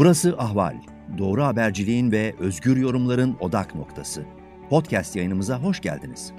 Burası Ahval. Doğru haberciliğin ve özgür yorumların odak noktası. Podcast yayınımıza hoş geldiniz.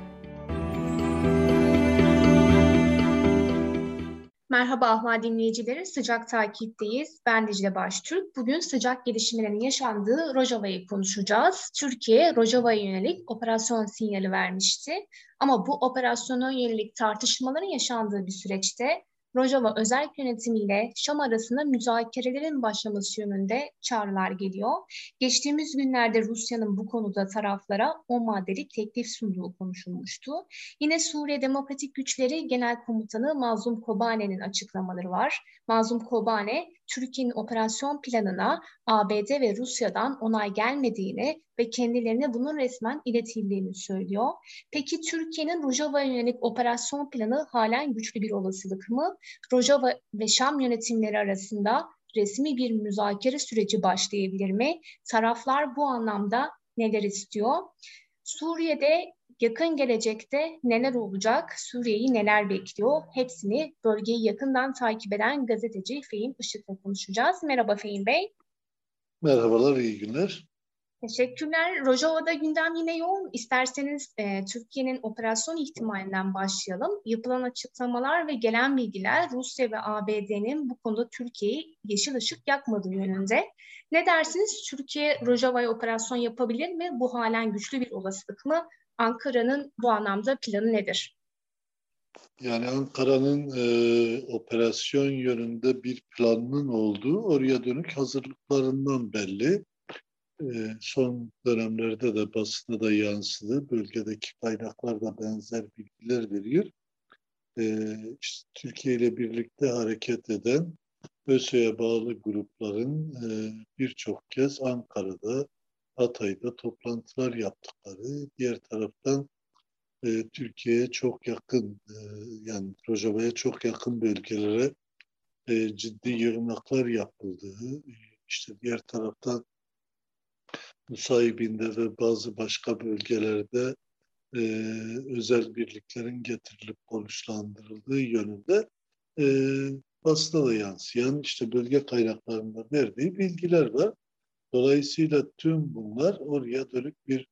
Merhaba Ahval dinleyicileri, sıcak takipteyiz. Ben Dicle Baştürk. Bugün sıcak gelişmelerin yaşandığı Rojava'yı konuşacağız. Türkiye Rojava'ya yönelik operasyon sinyali vermişti. Ama bu operasyona yönelik tartışmaların yaşandığı bir süreçte Rojava özel yönetimiyle Şam arasında müzakerelerin başlaması yönünde çağrılar geliyor. Geçtiğimiz günlerde Rusya'nın bu konuda taraflara o maddelik teklif sunduğu konuşulmuştu. Yine Suriye Demokratik Güçleri Genel Komutanı Mazlum Kobane'nin açıklamaları var. Mazlum Kobane, Türkiye'nin operasyon planına ABD ve Rusya'dan onay gelmediğini ve kendilerine bunun resmen iletildiğini söylüyor. Peki Türkiye'nin Rojava'ya yönelik operasyon planı halen güçlü bir olasılık mı? Rojava ve Şam yönetimleri arasında resmi bir müzakere süreci başlayabilir mi? Taraflar bu anlamda neler istiyor? Suriye'de yakın gelecekte neler olacak, Suriye'yi neler bekliyor? Hepsini bölgeyi yakından takip eden gazeteci Fehim Işık'la konuşacağız. Merhaba Fehim Bey. Merhabalar, iyi günler. Teşekkürler. Rojava'da gündem yine yoğun. İsterseniz e, Türkiye'nin operasyon ihtimalinden başlayalım. Yapılan açıklamalar ve gelen bilgiler Rusya ve ABD'nin bu konuda Türkiye'yi yeşil ışık yakmadığı yönünde. Ne dersiniz? Türkiye Rojava'ya operasyon yapabilir mi? Bu halen güçlü bir olasılık mı? Ankara'nın bu anlamda planı nedir? Yani Ankara'nın e, operasyon yönünde bir planının olduğu oraya dönük hazırlıklarından belli. E, son dönemlerde de basında da yansıdı. Bölgedeki kaynaklar da benzer bilgiler veriyor. E, işte Türkiye ile birlikte hareket eden ÖSO'ya bağlı grupların e, birçok kez Ankara'da Hatay'da toplantılar yaptıkları, diğer taraftan e, Türkiye'ye çok yakın, e, yani Rojava'ya çok yakın bölgelere ciddi yığınaklar yapıldığı, işte diğer taraftan Nusaybin'de ve bazı başka bölgelerde e, özel birliklerin getirilip konuşlandırıldığı yönünde e, basına da yansıyan işte bölge kaynaklarında verdiği bilgiler var. Dolayısıyla tüm bunlar oraya dönük bir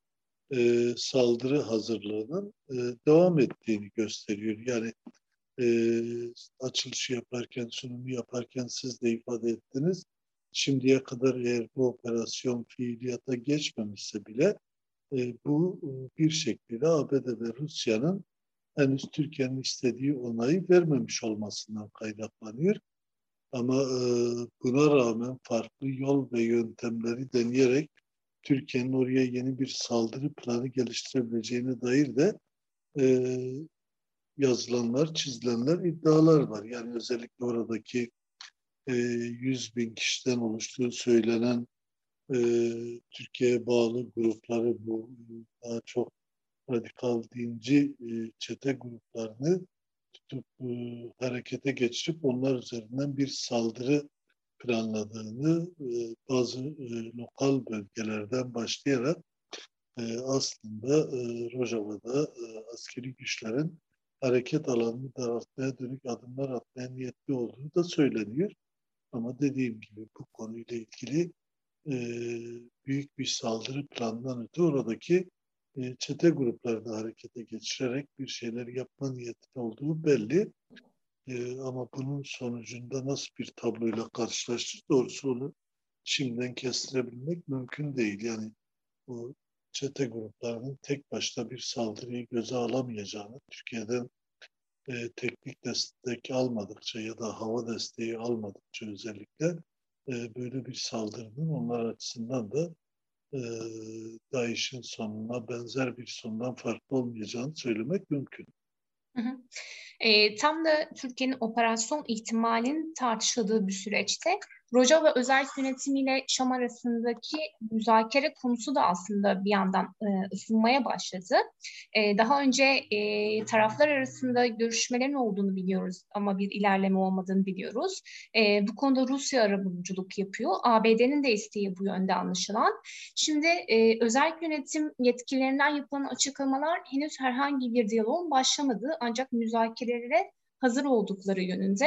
e, saldırı hazırlığının e, devam ettiğini gösteriyor. Yani e, açılışı yaparken, sunumu yaparken siz de ifade ettiniz. Şimdiye kadar eğer bu operasyon fiiliyata geçmemişse bile e, bu e, bir şekilde ABD ve Rusya'nın henüz Türkiye'nin istediği onayı vermemiş olmasından kaynaklanıyor. Ama e, buna rağmen farklı yol ve yöntemleri deneyerek Türkiye'nin oraya yeni bir saldırı planı geliştirebileceğine dair de e, yazılanlar, çizilenler, iddialar var. Yani özellikle oradaki 100 bin kişiden oluştuğu söylenen e, Türkiye'ye bağlı grupları bu daha çok radikal dinci e, çete gruplarını tutup e, harekete geçirip onlar üzerinden bir saldırı planladığını e, bazı e, lokal bölgelerden başlayarak e, aslında e, Rojava'da e, askeri güçlerin hareket alanını daraltmaya dönük adımlar atmaya niyetli olduğu da söyleniyor. Ama dediğim gibi bu konuyla ilgili e, büyük bir saldırı planından öte oradaki e, çete gruplarını harekete geçirerek bir şeyler yapma niyetinde olduğu belli. E, ama bunun sonucunda nasıl bir tabloyla karşılaştık doğrusu onu şimdiden kestirebilmek mümkün değil. Yani bu çete gruplarının tek başına bir saldırıyı göze alamayacağını, Türkiye'den e, teknik destek almadıkça ya da hava desteği almadıkça özellikle e, böyle bir saldırının onlar açısından da e, DAEŞ'in sonuna benzer bir sondan farklı olmayacağını söylemek mümkün. Hı hı. E, tam da Türkiye'nin operasyon ihtimalinin tartışıldığı bir süreçte Rojava özel yönetimiyle Şam arasındaki müzakere konusu da aslında bir yandan e, ısınmaya başladı. E, daha önce e, taraflar arasında görüşmelerin olduğunu biliyoruz ama bir ilerleme olmadığını biliyoruz. E, bu konuda Rusya arabuluculuk yapıyor. ABD'nin de isteği bu yönde anlaşılan. Şimdi e, özel yönetim yetkililerinden yapılan açıklamalar henüz herhangi bir diyaloğun başlamadığı ancak müzakerelere hazır oldukları yönünde.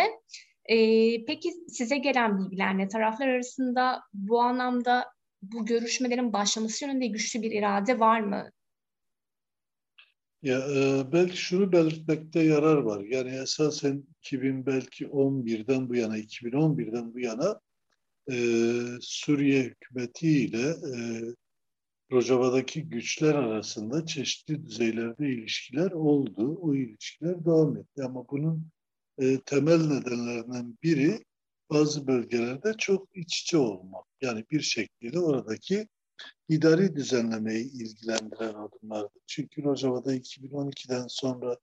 E, peki size gelen bilgiler ne? Taraflar arasında bu anlamda bu görüşmelerin başlaması yönünde güçlü bir irade var mı? Ya e, belki şunu belirtmekte yarar var. Yani esasen 2000 belki 11'den bu yana, 2011'den bu yana e, Suriye hükümeti ile e, Rojava'daki güçler arasında çeşitli düzeylerde ilişkiler oldu. O ilişkiler devam etti. Ama bunun e, temel nedenlerinden biri bazı bölgelerde çok iç içe olmak. Yani bir şekilde oradaki idari düzenlemeyi ilgilendiren adımlardı. Çünkü Rojava'da 2012'den sonra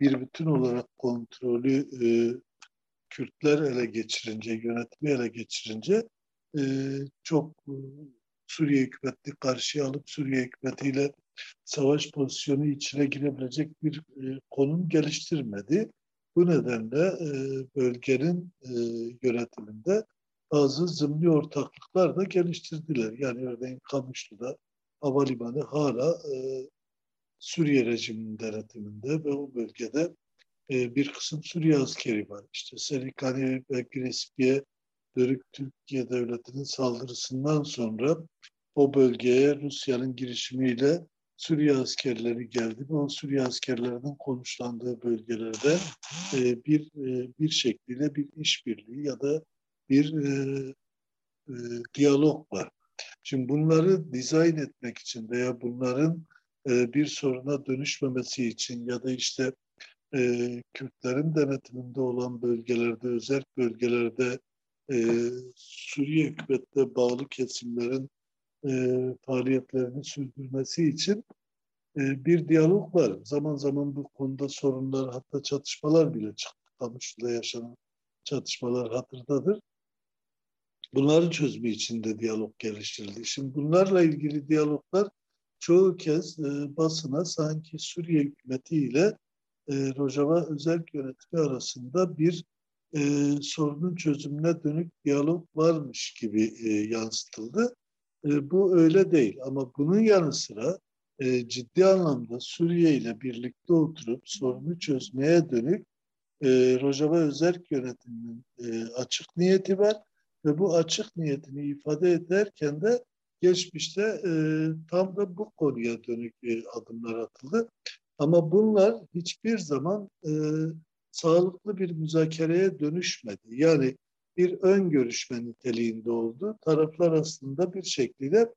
bir bütün olarak kontrolü e, Kürtler ele geçirince, yönetimi ele geçirince e, çok e, Suriye hükümetini karşıya alıp Suriye hükümetiyle savaş pozisyonu içine girebilecek bir e, konum geliştirmedi. Bu nedenle e, bölgenin e, yönetiminde bazı zımni ortaklıklar da geliştirdiler. Yani örneğin Kamışlı'da havalimanı hala e, Suriye rejiminin denetiminde ve o bölgede e, bir kısım Suriye askeri var. İşte Serikani ve Girespi'ye dönük Türkiye devletinin saldırısından sonra o bölgeye Rusya'nın girişimiyle Suriye askerleri geldi ve o Suriye askerlerinin konuşlandığı bölgelerde e, bir e, bir şekliyle bir işbirliği ya da bir e, e, diyalog var. Şimdi bunları dizayn etmek için veya bunların e, bir soruna dönüşmemesi için ya da işte e, Kürtlerin denetiminde olan bölgelerde, özel bölgelerde e, Suriye hükümetine bağlı kesimlerin e, faaliyetlerini sürdürmesi için e, bir diyalog var. Zaman zaman bu konuda sorunlar hatta çatışmalar bile çıktı. Kamışlı'da yaşanan çatışmalar hatırdadır. Bunların çözümü için de diyalog geliştirildi. Şimdi bunlarla ilgili diyaloglar çoğu kez e, basına sanki Suriye hükümeti ile e, Rojava özel yönetimi arasında bir e, sorunun çözümüne dönük diyalog varmış gibi e, yansıtıldı. E, bu öyle değil ama bunun yanı sıra e, ciddi anlamda Suriye ile birlikte oturup sorunu çözmeye dönük e, Rojava özel yönetiminin e, açık niyeti var ve bu açık niyetini ifade ederken de geçmişte e, tam da bu konuya dönük e, adımlar atıldı. Ama bunlar hiçbir zaman e, sağlıklı bir müzakereye dönüşmedi. Yani bir ön görüşme niteliğinde oldu. Taraflar aslında bir şekilde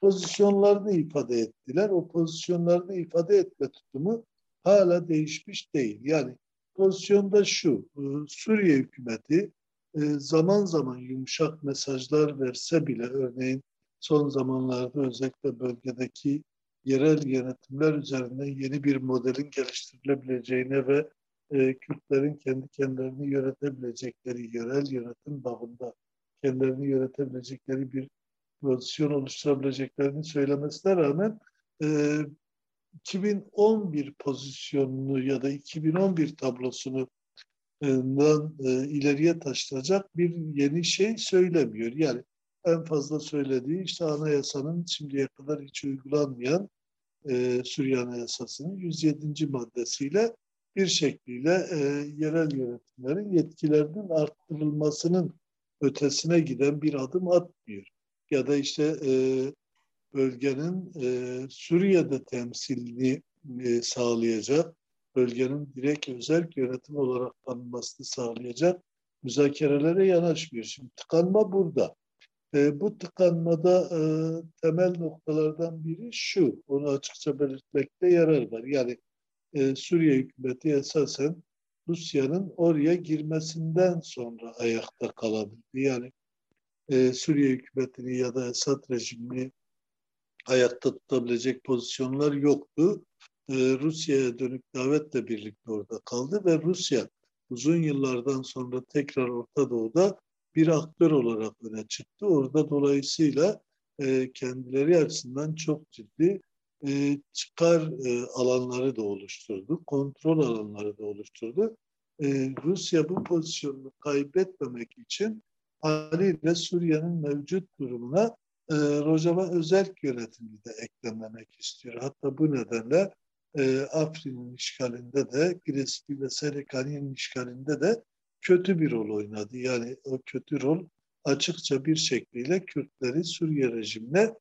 pozisyonlarını ifade ettiler. O pozisyonlarını ifade etme tutumu hala değişmiş değil. Yani pozisyonda şu, e, Suriye hükümeti e, zaman zaman yumuşak mesajlar verse bile örneğin son zamanlarda özellikle bölgedeki yerel yönetimler üzerinden yeni bir modelin geliştirilebileceğine ve e, Kürtlerin kendi kendilerini yönetebilecekleri, yerel yönetim bağında kendilerini yönetebilecekleri bir pozisyon oluşturabileceklerini söylemesine rağmen e, 2011 pozisyonunu ya da 2011 tablosunu e, ileriye taşıyacak bir yeni şey söylemiyor. Yani en fazla söylediği işte anayasanın şimdiye kadar hiç uygulanmayan e, Suriye Anayasası'nın 107. maddesiyle bir şekliyle e, yerel yönetimlerin yetkilerinin arttırılmasının ötesine giden bir adım atmıyor. Ya da işte e, bölgenin e, Suriye'de temsilini e, sağlayacak, bölgenin direkt özel yönetim olarak tanınmasını sağlayacak müzakerelere yanaşmıyor. Şimdi tıkanma burada. E, bu tıkanmada e, temel noktalardan biri şu, onu açıkça belirtmekte yarar var. Yani e, Suriye hükümeti esasen Rusya'nın oraya girmesinden sonra ayakta kalabildi. Yani e, Suriye hükümetini ya da Esad rejimini ayakta tutabilecek pozisyonlar yoktu. E, Rusya'ya dönük davetle birlikte orada kaldı ve Rusya uzun yıllardan sonra tekrar Orta Doğu'da bir aktör olarak öne çıktı. Orada dolayısıyla e, kendileri açısından çok ciddi e, çıkar e, alanları da oluşturdu, kontrol alanları da oluşturdu. E, Rusya bu pozisyonunu kaybetmemek için haliyle Suriye'nin mevcut durumuna e, Rojava özel yönetimi de eklemlemek istiyor. Hatta bu nedenle e, Afrin'in işgalinde de, Giresun ve Serikani'nin işgalinde de kötü bir rol oynadı. Yani o kötü rol açıkça bir şekliyle Kürtleri Suriye rejimine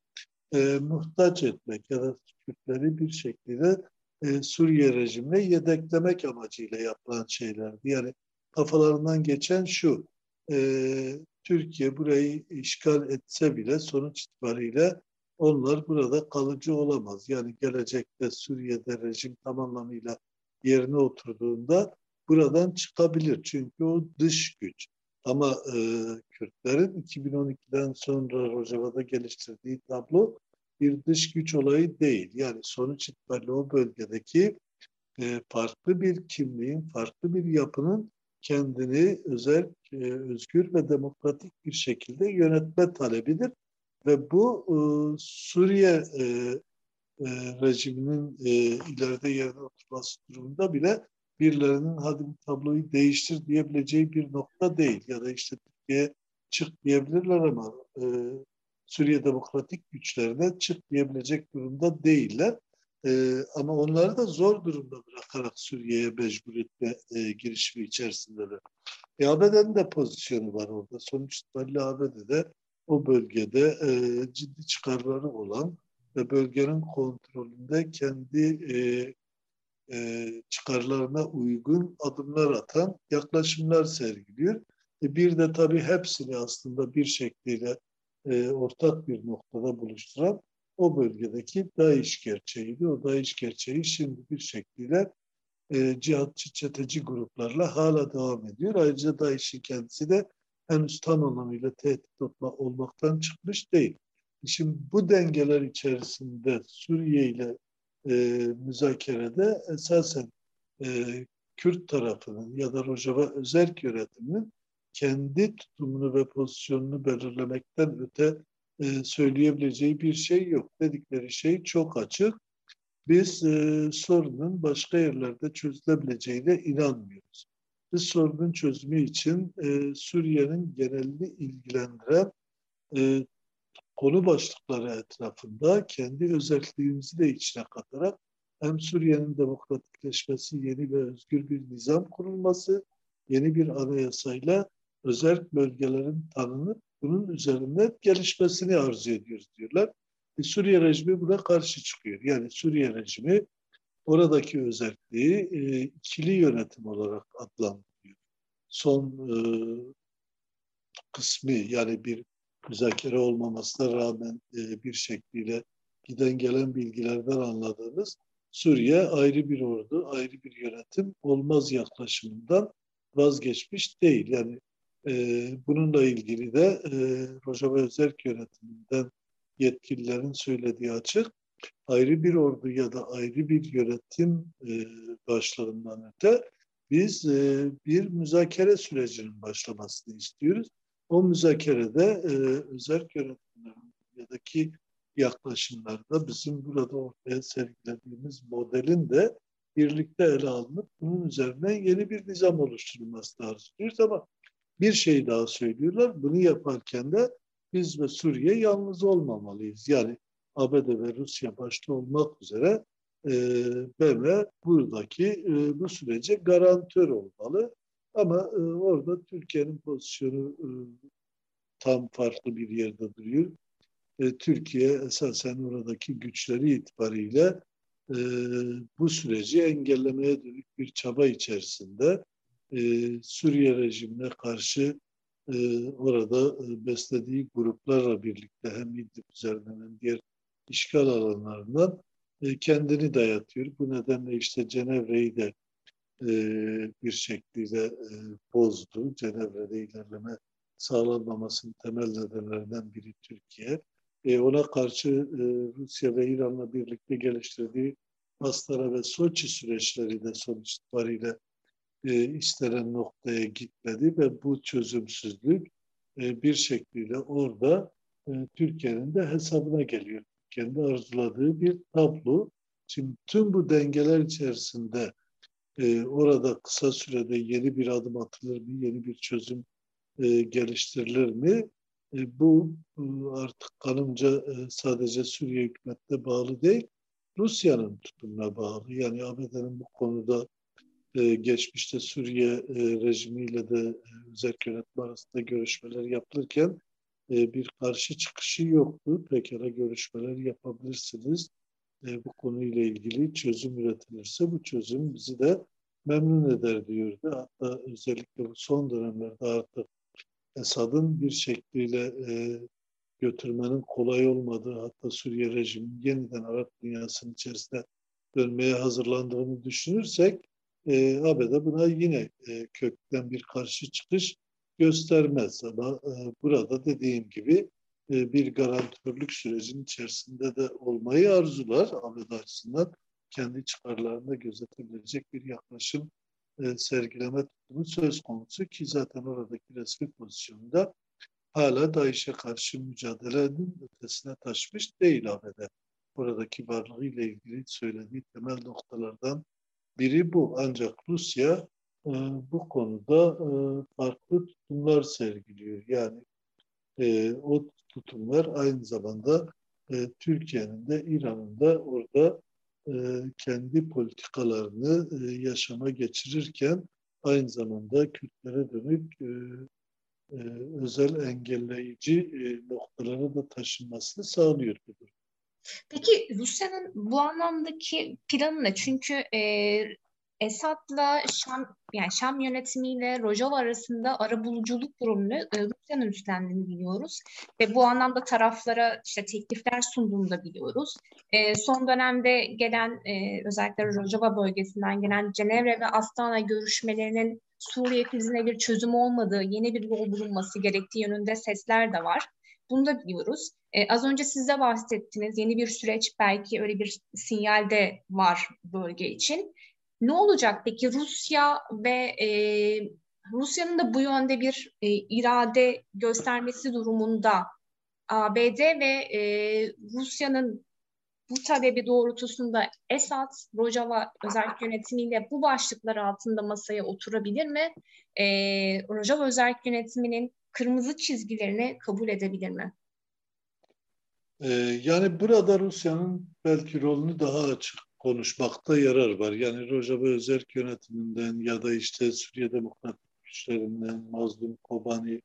e, muhtaç etmek ya da Kürtleri bir şekilde e, Suriye rejimine yedeklemek amacıyla yapılan şeylerdi. Yani kafalarından geçen şu, e, Türkiye burayı işgal etse bile sonuç itibariyle onlar burada kalıcı olamaz. Yani gelecekte Suriye'de rejim tam anlamıyla yerine oturduğunda buradan çıkabilir. Çünkü o dış güç. Ama e, Kürtlerin 2012'den sonra Rojava'da geliştirdiği tablo bir dış güç olayı değil. Yani sonuç itibariyle o bölgedeki e, farklı bir kimliğin, farklı bir yapının kendini özel, e, özgür ve demokratik bir şekilde yönetme talebidir. Ve bu e, Suriye e, e, rejiminin e, ileride yerine oturması durumunda bile birilerinin hadi bu tabloyu değiştir diyebileceği bir nokta değil. Ya da işte Türkiye çık diyebilirler ama e, Suriye demokratik güçlerine çık diyebilecek durumda değiller. E, ama onları da zor durumda bırakarak Suriye'ye mecbur etme e, girişimi içerisindeler. E, ABD'nin de pozisyonu var orada. Sonuç itibariyle ABD'de o bölgede e, ciddi çıkarları olan ve bölgenin kontrolünde kendi e, e, çıkarlarına uygun adımlar atan yaklaşımlar sergiliyor. E, bir de tabii hepsini aslında bir şekliyle e, ortak bir noktada buluşturan o bölgedeki DAEŞ gerçeğiydi. O DAEŞ gerçeği şimdi bir şekliyle e, cihatçı çeteci gruplarla hala devam ediyor. Ayrıca DAEŞ'in kendisi de henüz tam anlamıyla tehdit olmaktan çıkmış değil. Şimdi bu dengeler içerisinde Suriye ile e, müzakerede esasen e, Kürt tarafının ya da Rojava özel yönetiminin kendi tutumunu ve pozisyonunu belirlemekten öte e, söyleyebileceği bir şey yok. Dedikleri şey çok açık. Biz e, sorunun başka yerlerde çözülebileceğine inanmıyoruz. Biz sorunun çözümü için e, Suriye'nin genelini ilgilendiren e, konu başlıkları etrafında kendi özelliğimizi de içine katarak hem Suriye'nin demokratikleşmesi, yeni ve özgür bir nizam kurulması, yeni bir anayasayla özel bölgelerin tanınıp bunun üzerinde gelişmesini arzu ediyoruz diyorlar. E, Suriye rejimi buna karşı çıkıyor. Yani Suriye rejimi oradaki özelliği e, ikili yönetim olarak adlandırıyor. Son e, kısmı yani bir müzakere olmamasına rağmen e, bir şekliyle giden gelen bilgilerden anladığımız Suriye ayrı bir ordu, ayrı bir yönetim olmaz yaklaşımından vazgeçmiş değil. Yani e, bununla ilgili de e, Rojava Özerk yönetiminden yetkililerin söylediği açık. Ayrı bir ordu ya da ayrı bir yönetim e, başlarından öte biz e, bir müzakere sürecinin başlamasını istiyoruz. O müzakerede e, özel yönetimlerin yaklaşımlarda bizim burada ortaya sergilediğimiz modelin de birlikte ele alınıp bunun üzerine yeni bir nizam oluşturulması lazım diyoruz ama bir şey daha söylüyorlar. Bunu yaparken de biz ve Suriye yalnız olmamalıyız. Yani ABD ve Rusya başta olmak üzere e, BM buradaki e, bu sürece garantör olmalı. Ama e, orada Türkiye'nin pozisyonu e, tam farklı bir yerde duruyor. E, Türkiye esasen oradaki güçleri itibariyle e, bu süreci engellemeye dönük bir çaba içerisinde e, Suriye rejimine karşı e, orada e, beslediği gruplarla birlikte hem İdlib üzerinden hem diğer işgal alanlarından e, kendini dayatıyor. Bu nedenle işte Cenevre'yi de e, bir şekilde e, bozdu. Cenevre'de ilerleme sağlanmamasının temel nedenlerinden biri Türkiye. E, ona karşı e, Rusya ve İran'la birlikte geliştirdiği Astara ve Soçi süreçleri de sonuç itibariyle e, istenen noktaya gitmedi ve bu çözümsüzlük e, bir şekilde orada e, Türkiye'nin de hesabına geliyor. Kendi arzuladığı bir tablo. Şimdi tüm bu dengeler içerisinde e, orada kısa sürede yeni bir adım atılır mı, yeni bir çözüm e, geliştirilir mi? E, bu e, artık kanımca e, sadece Suriye hükümetine bağlı değil, Rusya'nın tutumuna bağlı. Yani ABD'nin bu konuda e, geçmişte Suriye e, rejimiyle de e, özel yönetim arasında görüşmeler yapılırken e, bir karşı çıkışı yoktu. Pekala görüşmeler yapabilirsiniz. E, bu konuyla ilgili çözüm üretilirse bu çözüm bizi de memnun eder diyordu. Hatta özellikle bu son dönemlerde artık Esad'ın bir şekliyle e, götürmenin kolay olmadığı hatta Suriye rejimi yeniden Arap dünyasının içerisinde dönmeye hazırlandığını düşünürsek e, ABD buna yine e, kökten bir karşı çıkış göstermez. Ama e, burada dediğim gibi bir garantörlük sürecinin içerisinde de olmayı arzular ABD açısından kendi çıkarlarında gözetebilecek bir yaklaşım e, sergileme tutumu söz konusu ki zaten oradaki resmi pozisyonda hala DAEŞ'e karşı mücadelenin ötesine taşmış değil ABD. Oradaki varlığıyla ilgili söylediği temel noktalardan biri bu. Ancak Rusya e, bu konuda e, farklı tutumlar sergiliyor. Yani e, o tutumlar aynı zamanda e, Türkiye'nin de İran'ın da orada e, kendi politikalarını e, yaşama geçirirken aynı zamanda Kürtlere dönük e, e, özel engelleyici e, noktalara da taşınmasını sağlıyor bu. Peki Rusya'nın bu anlamdaki planı ne? Çünkü e, Esad'la Şam yani Şam yönetimiyle Rojava arasında arabuluculuk durumunu e, Rusya'nın üstlendiğini biliyoruz ve bu anlamda taraflara işte teklifler sunduğunu da biliyoruz. E, son dönemde gelen e, özellikle Rojava bölgesinden gelen Cenevre ve Astana görüşmelerinin Suriye krizine bir çözüm olmadığı, yeni bir yol bulunması gerektiği yönünde sesler de var. Bunu da biliyoruz. Ee, az önce siz de bahsettiniz. Yeni bir süreç belki öyle bir sinyal de var bölge için. Ne olacak peki Rusya ve e, Rusya'nın da bu yönde bir e, irade göstermesi durumunda ABD ve e, Rusya'nın bu talebi doğrultusunda Esad, Rojava özel yönetimiyle bu başlıklar altında masaya oturabilir mi? E, Rojava özel yönetiminin kırmızı çizgilerini kabul edebilir mi? Ee, yani burada Rusya'nın belki rolünü daha açık konuşmakta yarar var. Yani Rojava özel yönetiminden ya da işte Suriye Demokratik Güçlerinden Mazlum Kobani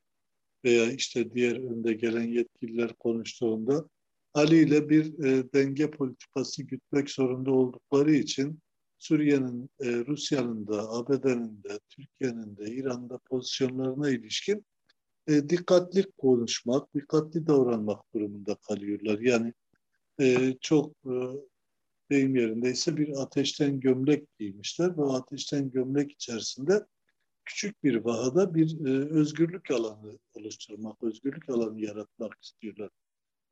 veya işte diğer önde gelen yetkililer konuştuğunda Ali ile bir e, denge politikası gütmek zorunda oldukları için Suriye'nin, e, Rusya'nın da, ABD'nin de, Türkiye'nin de, İran'da pozisyonlarına ilişkin e, dikkatli konuşmak, dikkatli davranmak durumunda kalıyorlar. Yani e, çok e, deyim yerindeyse bir ateşten gömlek giymişler o ateşten gömlek içerisinde küçük bir vahada bir e, özgürlük alanı oluşturmak, özgürlük alanı yaratmak istiyorlar.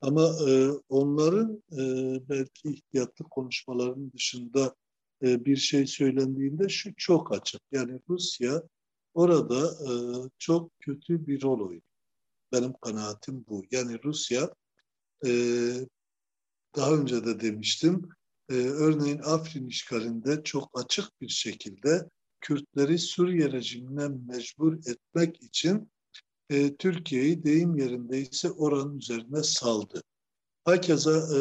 Ama e, onların e, belki ihtiyatlı konuşmaların dışında e, bir şey söylendiğinde şu çok açık. Yani Rusya orada e, çok kötü bir rol oynuyor. Benim kanaatim bu. Yani Rusya e, daha önce de demiştim e, örneğin Afrin işgalinde çok açık bir şekilde Kürtleri Suriye rejimine mecbur etmek için e, Türkiye'yi deyim yerindeyse oranın üzerine saldı. Hakeza e,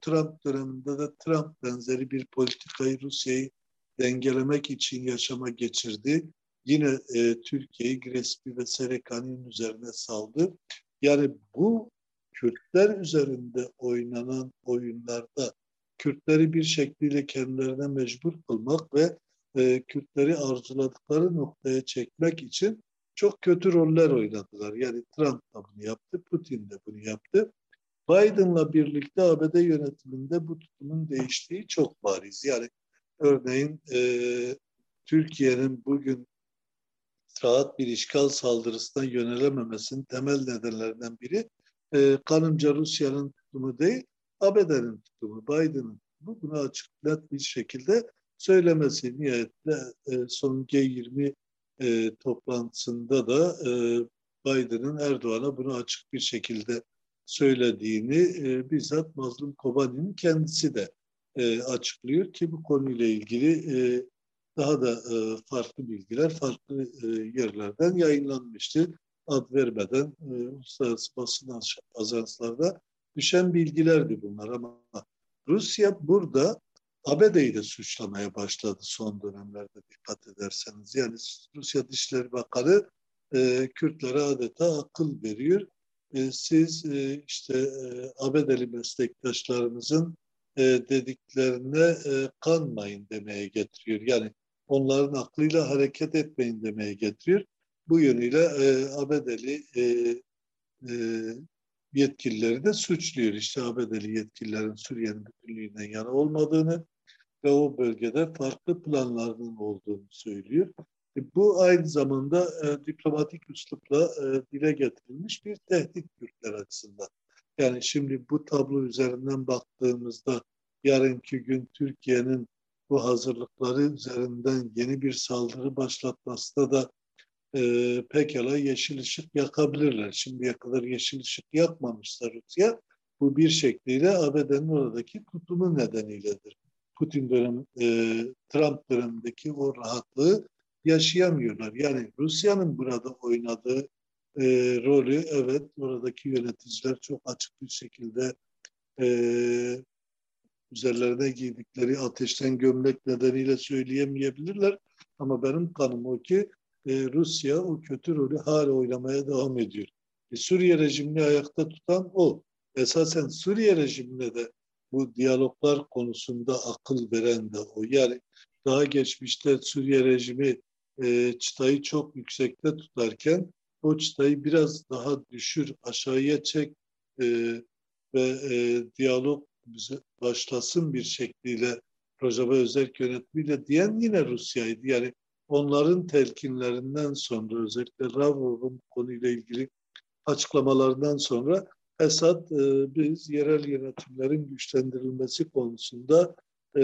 Trump döneminde de Trump benzeri bir politikayı Rusya'yı dengelemek için yaşama geçirdi. Yine e, Türkiye'yi Grespi ve Serekani'nin üzerine saldı. Yani bu Kürtler üzerinde oynanan oyunlarda Kürtleri bir şekliyle kendilerine mecbur kılmak ve e, Kürtleri arzuladıkları noktaya çekmek için çok kötü roller oynadılar. Yani Trump da bunu yaptı, Putin de bunu yaptı. Biden'la birlikte ABD yönetiminde bu tutumun değiştiği çok bariz. Yani örneğin e, Türkiye'nin bugün rahat bir işgal saldırısına yönelememesinin temel nedenlerinden biri e, kanımca Rusya'nın tutumu değil, ABD'nin tutumu, Biden'ın tutumu. Bunu açık net bir şekilde söylemesi niyetle e, son G20 e, toplantısında da e, Biden'ın Erdoğan'a bunu açık bir şekilde söylediğini e, bizzat Mazlum Kobani'nin kendisi de e, açıklıyor ki bu konuyla ilgili e, daha da e, farklı bilgiler farklı e, yerlerden yayınlanmıştı. Ad vermeden e, uluslararası basın ajanslarda düşen bilgilerdi bunlar ama Rusya burada ABD'yi de suçlamaya başladı son dönemlerde dikkat ederseniz. Yani Rusya Dışişleri Bakanı e, Kürtlere adeta akıl veriyor. E, siz e, işte e, ABD'li meslektaşlarımızın e, dediklerine e, kanmayın demeye getiriyor. Yani onların aklıyla hareket etmeyin demeye getiriyor. Bu yönüyle e, ABD'li e, e, yetkilileri de suçluyor. İşte ABD'li yetkililerin Suriye'nin bütünlüğünden yana olmadığını ve o bölgede farklı planlarının olduğunu söylüyor. E, bu aynı zamanda e, diplomatik üslupla e, dile getirilmiş bir tehdit Türkler açısından. Yani şimdi bu tablo üzerinden baktığımızda yarınki gün Türkiye'nin bu hazırlıkları üzerinden yeni bir saldırı başlatmasında da e, pekala yeşil ışık yakabilirler. Şimdiye kadar yeşil ışık yakmamışsa Rusya bu bir şekliyle ABD'nin oradaki tutumu nedeniyledir. Putin dönem, e, Trump dönemindeki o rahatlığı yaşayamıyorlar. Yani Rusya'nın burada oynadığı e, rolü evet oradaki yöneticiler çok açık bir şekilde e, üzerlerine giydikleri ateşten gömlek nedeniyle söyleyemeyebilirler. Ama benim kanım o ki e, Rusya o kötü rolü hala oynamaya devam ediyor. E, Suriye rejimini ayakta tutan o. Esasen Suriye rejimine de bu diyaloglar konusunda akıl veren de o. Yani daha geçmişte Suriye rejimi e, çıtayı çok yüksekte tutarken o çıtayı biraz daha düşür, aşağıya çek e, ve e, diyalog başlasın bir şekliyle Rojava özel yönetimiyle diyen yine Rusya'ydı. Yani onların telkinlerinden sonra özellikle Lavrov'un konuyla ilgili açıklamalarından sonra Esad e, biz yerel yönetimlerin güçlendirilmesi konusunda e,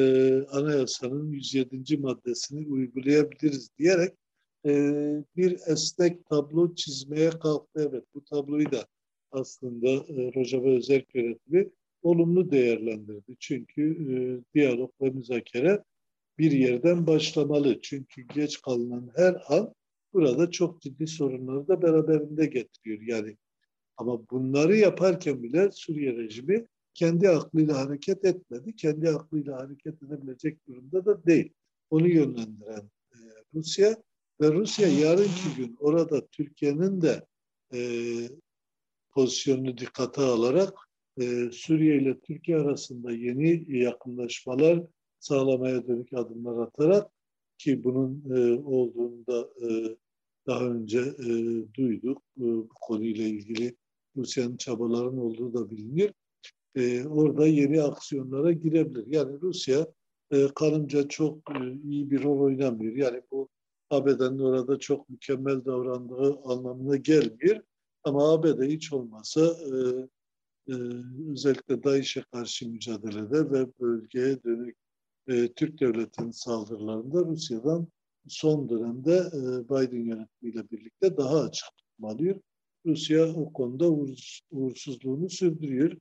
anayasanın 107. maddesini uygulayabiliriz diyerek e, bir esnek tablo çizmeye kalktı. Evet bu tabloyu da aslında e, Rojava Özel Yönetimi olumlu değerlendirdi. Çünkü e, diyalog ve müzakere bir yerden başlamalı. Çünkü geç kalınan her an burada çok ciddi sorunları da beraberinde getiriyor. Yani ama bunları yaparken bile Suriye rejimi kendi aklıyla hareket etmedi. Kendi aklıyla hareket edebilecek durumda da değil. Onu yönlendiren e, Rusya ve Rusya yarınki gün orada Türkiye'nin de e, pozisyonunu dikkate alarak e, Suriye ile Türkiye arasında yeni yakınlaşmalar sağlamaya dönük adımlar atarak ki bunun e, olduğunu e, daha önce e, duyduk. E, bu konuyla ilgili Rusya'nın çabaların olduğu da bilinir. E, orada yeni aksiyonlara girebilir. Yani Rusya e, kanımca çok e, iyi bir rol oynamıyor. Yani bu ABD'nin orada çok mükemmel davrandığı anlamına gelmiyor. Ama ABD hiç olmasa e, e, özellikle DAEŞ'e karşı mücadelede ve bölgeye dönük e, Türk devletinin saldırılarında Rusya'dan son dönemde e, Biden yönetimiyle birlikte daha açık tutmalıyor. Rusya o konuda uğurs, uğursuzluğunu sürdürüyor.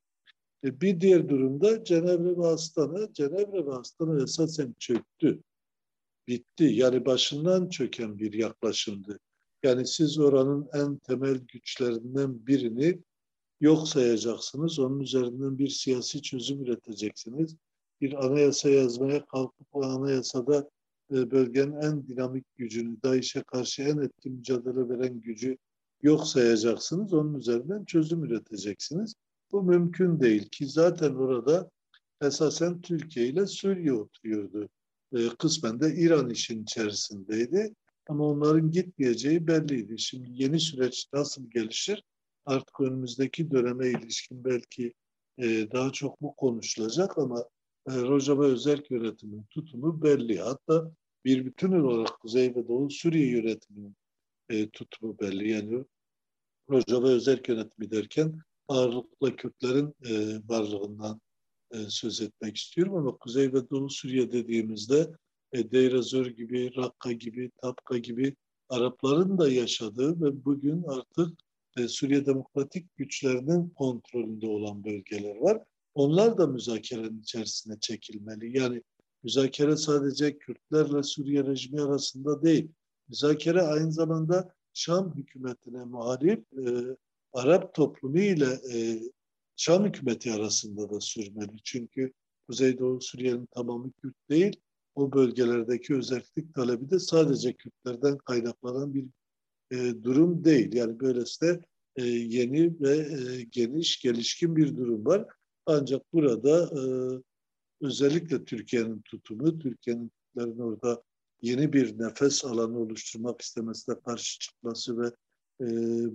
E, bir diğer durumda Cenevre ve Astana, Cenevre ve Astana esasen çöktü. Bitti. Yani başından çöken bir yaklaşımdı. Yani siz oranın en temel güçlerinden birini yok sayacaksınız. Onun üzerinden bir siyasi çözüm üreteceksiniz. Bir anayasa yazmaya kalkıp o anayasada e, bölgenin en dinamik gücünü, DAEŞ'e karşı en etkin mücadele veren gücü yok sayacaksınız. Onun üzerinden çözüm üreteceksiniz. Bu mümkün değil ki zaten orada esasen Türkiye ile Suriye oturuyordu. E, kısmen de İran işin içerisindeydi. Ama onların gitmeyeceği belliydi. Şimdi yeni süreç nasıl gelişir? Artık önümüzdeki döneme ilişkin belki e, daha çok bu konuşulacak ama Rojava özel yönetimin tutumu belli. Hatta bir bütün olarak Kuzey ve Doğu Suriye yönetiminin e, tutumu belli. Yani Rojava özel yönetimi derken ağırlıkla Kürtlerin e, varlığından e, söz etmek istiyorum ama Kuzey ve Doğu Suriye dediğimizde e, Deir gibi, Rakka gibi, Tapka gibi Arapların da yaşadığı ve bugün artık e, Suriye Demokratik güçlerinin kontrolünde olan bölgeler var. Onlar da müzakerenin içerisine çekilmeli. Yani müzakere sadece Kürtlerle Suriye rejimi arasında değil. Müzakere aynı zamanda Şam hükümetine muhalif e, Arap toplumu ile e, Şam hükümeti arasında da sürmeli. Çünkü Kuzeydoğu Suriye'nin tamamı Kürt değil. O bölgelerdeki özellik talebi de sadece Kürtlerden kaynaklanan bir e, durum değil. Yani böylesi de e, yeni ve e, geniş, gelişkin bir durum var. Ancak burada e, özellikle Türkiye'nin tutumu, Türkiye'nin orada yeni bir nefes alanı oluşturmak istemesine karşı çıkması ve e,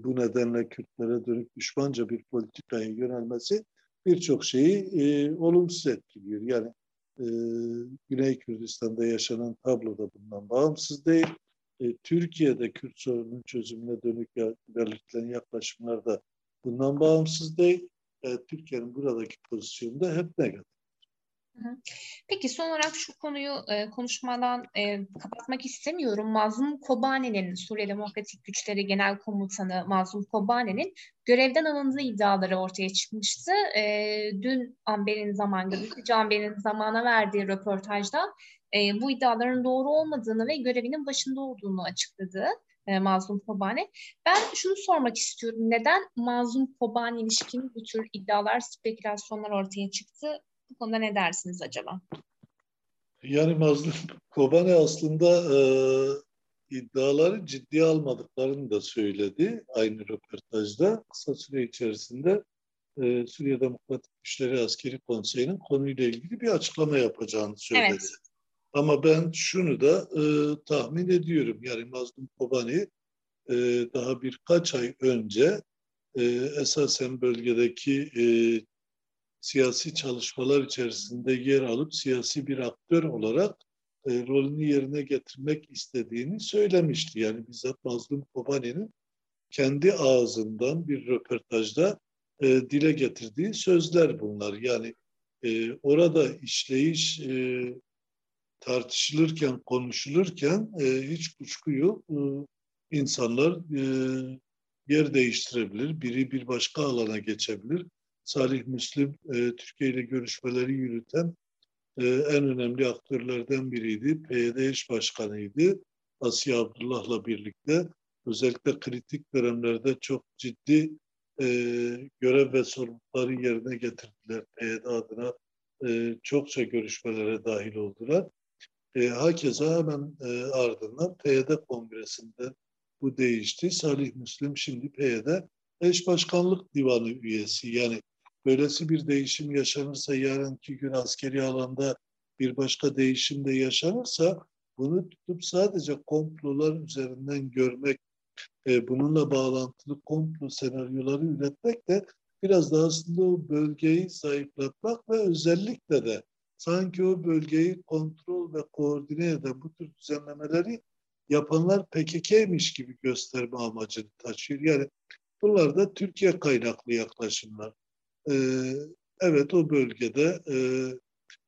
bu nedenle Kürtlere dönük düşmanca bir politikaya yönelmesi birçok şeyi e, olumsuz etkiliyor. Yani e, Güney Kürdistan'da yaşanan tablo da bundan bağımsız değil. E, Türkiye'de Kürt sorunun çözümüne dönük belirtilen yaklaşımlar da bundan bağımsız değil. E, Türkiye'nin buradaki pozisyonu da hep negatif. Peki son olarak şu konuyu e, konuşmadan e, kapatmak istemiyorum. Mazlum Kobani'nin Suriye Demokratik Güçleri Genel Komutanı Mazlum Kobani'nin görevden alındığı iddiaları ortaya çıkmıştı. E, dün Amber'in zaman gazeteci Amber'in zamana verdiği röportajda e, bu iddiaların doğru olmadığını ve görevinin başında olduğunu açıkladı e, Mazlum Kobani. Ben şunu sormak istiyorum. Neden Mazlum Kobani ilişkin bu tür iddialar, spekülasyonlar ortaya çıktı? Bu konuda ne dersiniz acaba? Yani Mazlum Kobani aslında e, iddiaları ciddiye almadıklarını da söyledi aynı röportajda. Kısa süre içerisinde e, Suriye Demokratik Güçleri Askeri Konseyi'nin konuyla ilgili bir açıklama yapacağını söyledi. Evet. Ama ben şunu da e, tahmin ediyorum. Yani Mazlum Kobani e, daha birkaç ay önce e, esasen bölgedeki e, siyasi çalışmalar içerisinde yer alıp siyasi bir aktör olarak e, rolünü yerine getirmek istediğini söylemişti. Yani bizzat Mazlum Kobani'nin kendi ağzından bir röportajda e, dile getirdiği sözler bunlar. Yani e, orada işleyiş e, tartışılırken, konuşulurken e, hiç kuşku yok. E, insanlar e, yer değiştirebilir, biri bir başka alana geçebilir. Salih Müslim e, Türkiye ile görüşmeleri yürüten e, en önemli aktörlerden biriydi. PYD eş başkanıydı. Asiye Abdullah'la birlikte özellikle kritik dönemlerde çok ciddi e, görev ve sorumlulukları yerine getirdiler. PYD adına e, çokça görüşmelere dahil oldular. E, hakeza hemen e, ardından PYD kongresinde bu değişti. Salih Müslim şimdi PYD eş başkanlık divanı üyesi. Yani böylesi bir değişim yaşanırsa yarınki gün askeri alanda bir başka değişim de yaşanırsa bunu tutup sadece komplolar üzerinden görmek, e, bununla bağlantılı komplo senaryoları üretmek de biraz da aslında o bölgeyi zayıflatmak ve özellikle de sanki o bölgeyi kontrol ve koordine eden bu tür düzenlemeleri yapanlar PKK'miş gibi gösterme amacını taşıyor. Yani bunlar da Türkiye kaynaklı yaklaşımlar. Ee, evet o bölgede e,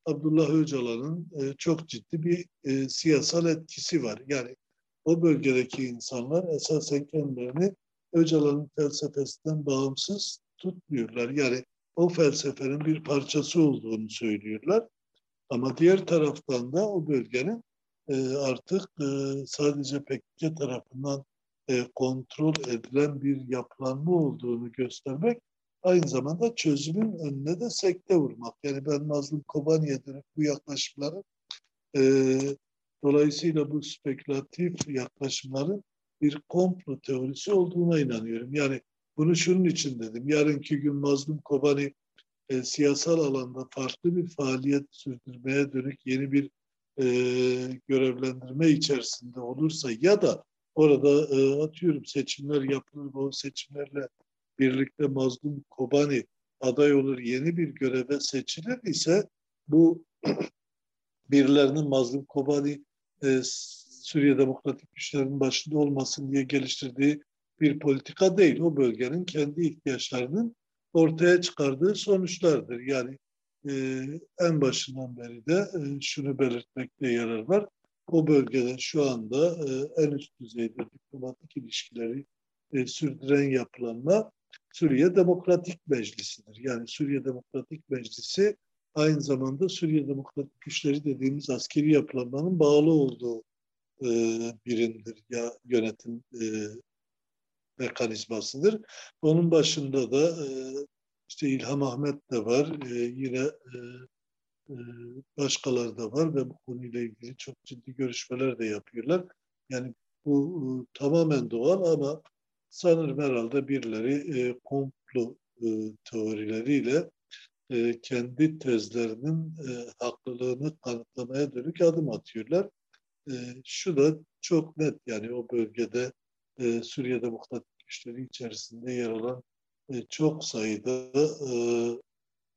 Abdullah Öcalan'ın e, çok ciddi bir e, siyasal etkisi var. Yani o bölgedeki insanlar esasen kendilerini Öcalan'ın felsefesinden bağımsız tutmuyorlar. Yani o felsefenin bir parçası olduğunu söylüyorlar. Ama diğer taraftan da o bölgenin e, artık e, sadece PKK tarafından e, kontrol edilen bir yapılanma olduğunu göstermek aynı zamanda çözümün önüne de sekte vurmak. Yani ben Nazım Kobani'ye dönüp bu yaklaşımları e, dolayısıyla bu spekülatif yaklaşımların bir komplo teorisi olduğuna inanıyorum. Yani bunu şunun için dedim. Yarınki gün Mazlum Kobani e, siyasal alanda farklı bir faaliyet sürdürmeye dönük yeni bir e, görevlendirme içerisinde olursa ya da orada e, atıyorum seçimler yapılır o seçimlerle birlikte Mazlum Kobani aday olur yeni bir göreve seçilir ise bu birilerinin Mazlum Kobani e, Suriye Demokratik Güçlerinin başında olmasın diye geliştirdiği bir politika değil. O bölgenin kendi ihtiyaçlarının ortaya çıkardığı sonuçlardır. Yani e, en başından beri de e, şunu belirtmekte yarar var. O bölgede şu anda e, en üst düzeyde diplomatik ilişkileri e, sürdüren yapılanma Suriye Demokratik Meclisi'dir. Yani Suriye Demokratik Meclisi aynı zamanda Suriye Demokratik Güçleri dediğimiz askeri yapılanmanın bağlı olduğu e, birimdir ya yönetim e, mekanizmasıdır. Onun başında da e, işte İlham Ahmet de var. E, yine e, başkaları da var ve bu konuyla ilgili çok ciddi görüşmeler de yapıyorlar. Yani bu tamamen doğal ama sanırım herhalde birileri komplo teorileriyle kendi tezlerinin haklılığını kanıtlamaya dönük adım atıyorlar. Şu da çok net yani o bölgede Suriye'de muhtaç güçleri içerisinde yer alan çok sayıda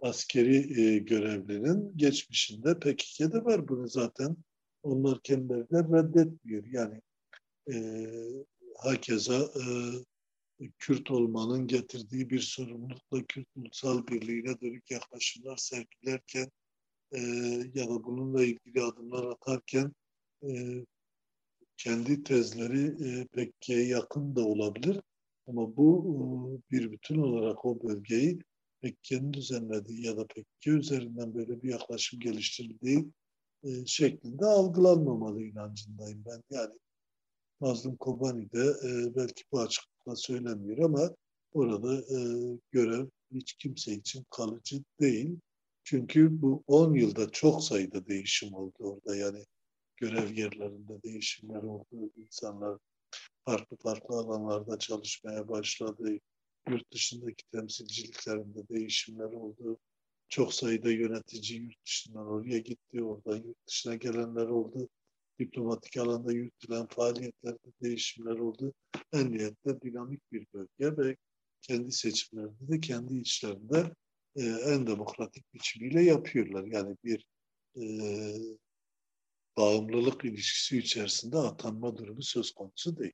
askeri e, görevlinin geçmişinde PKK'de var bunu zaten. Onlar kendileri de reddetmiyor. Yani e, hakeza e, Kürt olmanın getirdiği bir sorumlulukla Kürt ulusal birliğine dönük yaklaşımlar sergilerken e, ya da bununla ilgili adımlar atarken e, kendi tezleri e, PKK'ye yakın da olabilir. Ama bu e, bir bütün olarak o bölgeyi Pekke'nin düzenlediği ya da Pekke üzerinden böyle bir yaklaşım geliştirildiği e, şeklinde algılanmamalı inancındayım ben. Yani Mazlum Kobani de e, belki bu açıklıkla söylemiyor ama orada e, görev hiç kimse için kalıcı değil. Çünkü bu 10 yılda çok sayıda değişim oldu orada. Yani görev yerlerinde değişimler oldu. İnsanlar farklı farklı alanlarda çalışmaya başladı yurt dışındaki temsilciliklerinde değişimler oldu. Çok sayıda yönetici yurt dışından oraya gitti. Oradan yurt dışına gelenler oldu. Diplomatik alanda yürütülen faaliyetlerde değişimler oldu. En nihayetinde dinamik bir bölge ve kendi seçimlerinde de kendi içlerinde e, en demokratik biçimiyle yapıyorlar. Yani bir e, bağımlılık ilişkisi içerisinde atanma durumu söz konusu değil.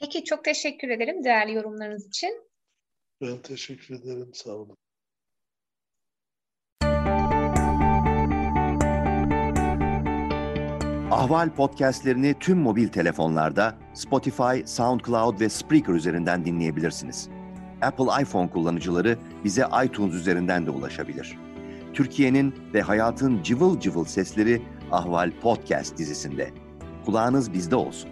Peki çok teşekkür ederim değerli yorumlarınız için. Ben teşekkür ederim. Sağ olun. Ahval podcastlerini tüm mobil telefonlarda Spotify, SoundCloud ve Spreaker üzerinden dinleyebilirsiniz. Apple iPhone kullanıcıları bize iTunes üzerinden de ulaşabilir. Türkiye'nin ve hayatın cıvıl cıvıl sesleri Ahval Podcast dizisinde. Kulağınız bizde olsun.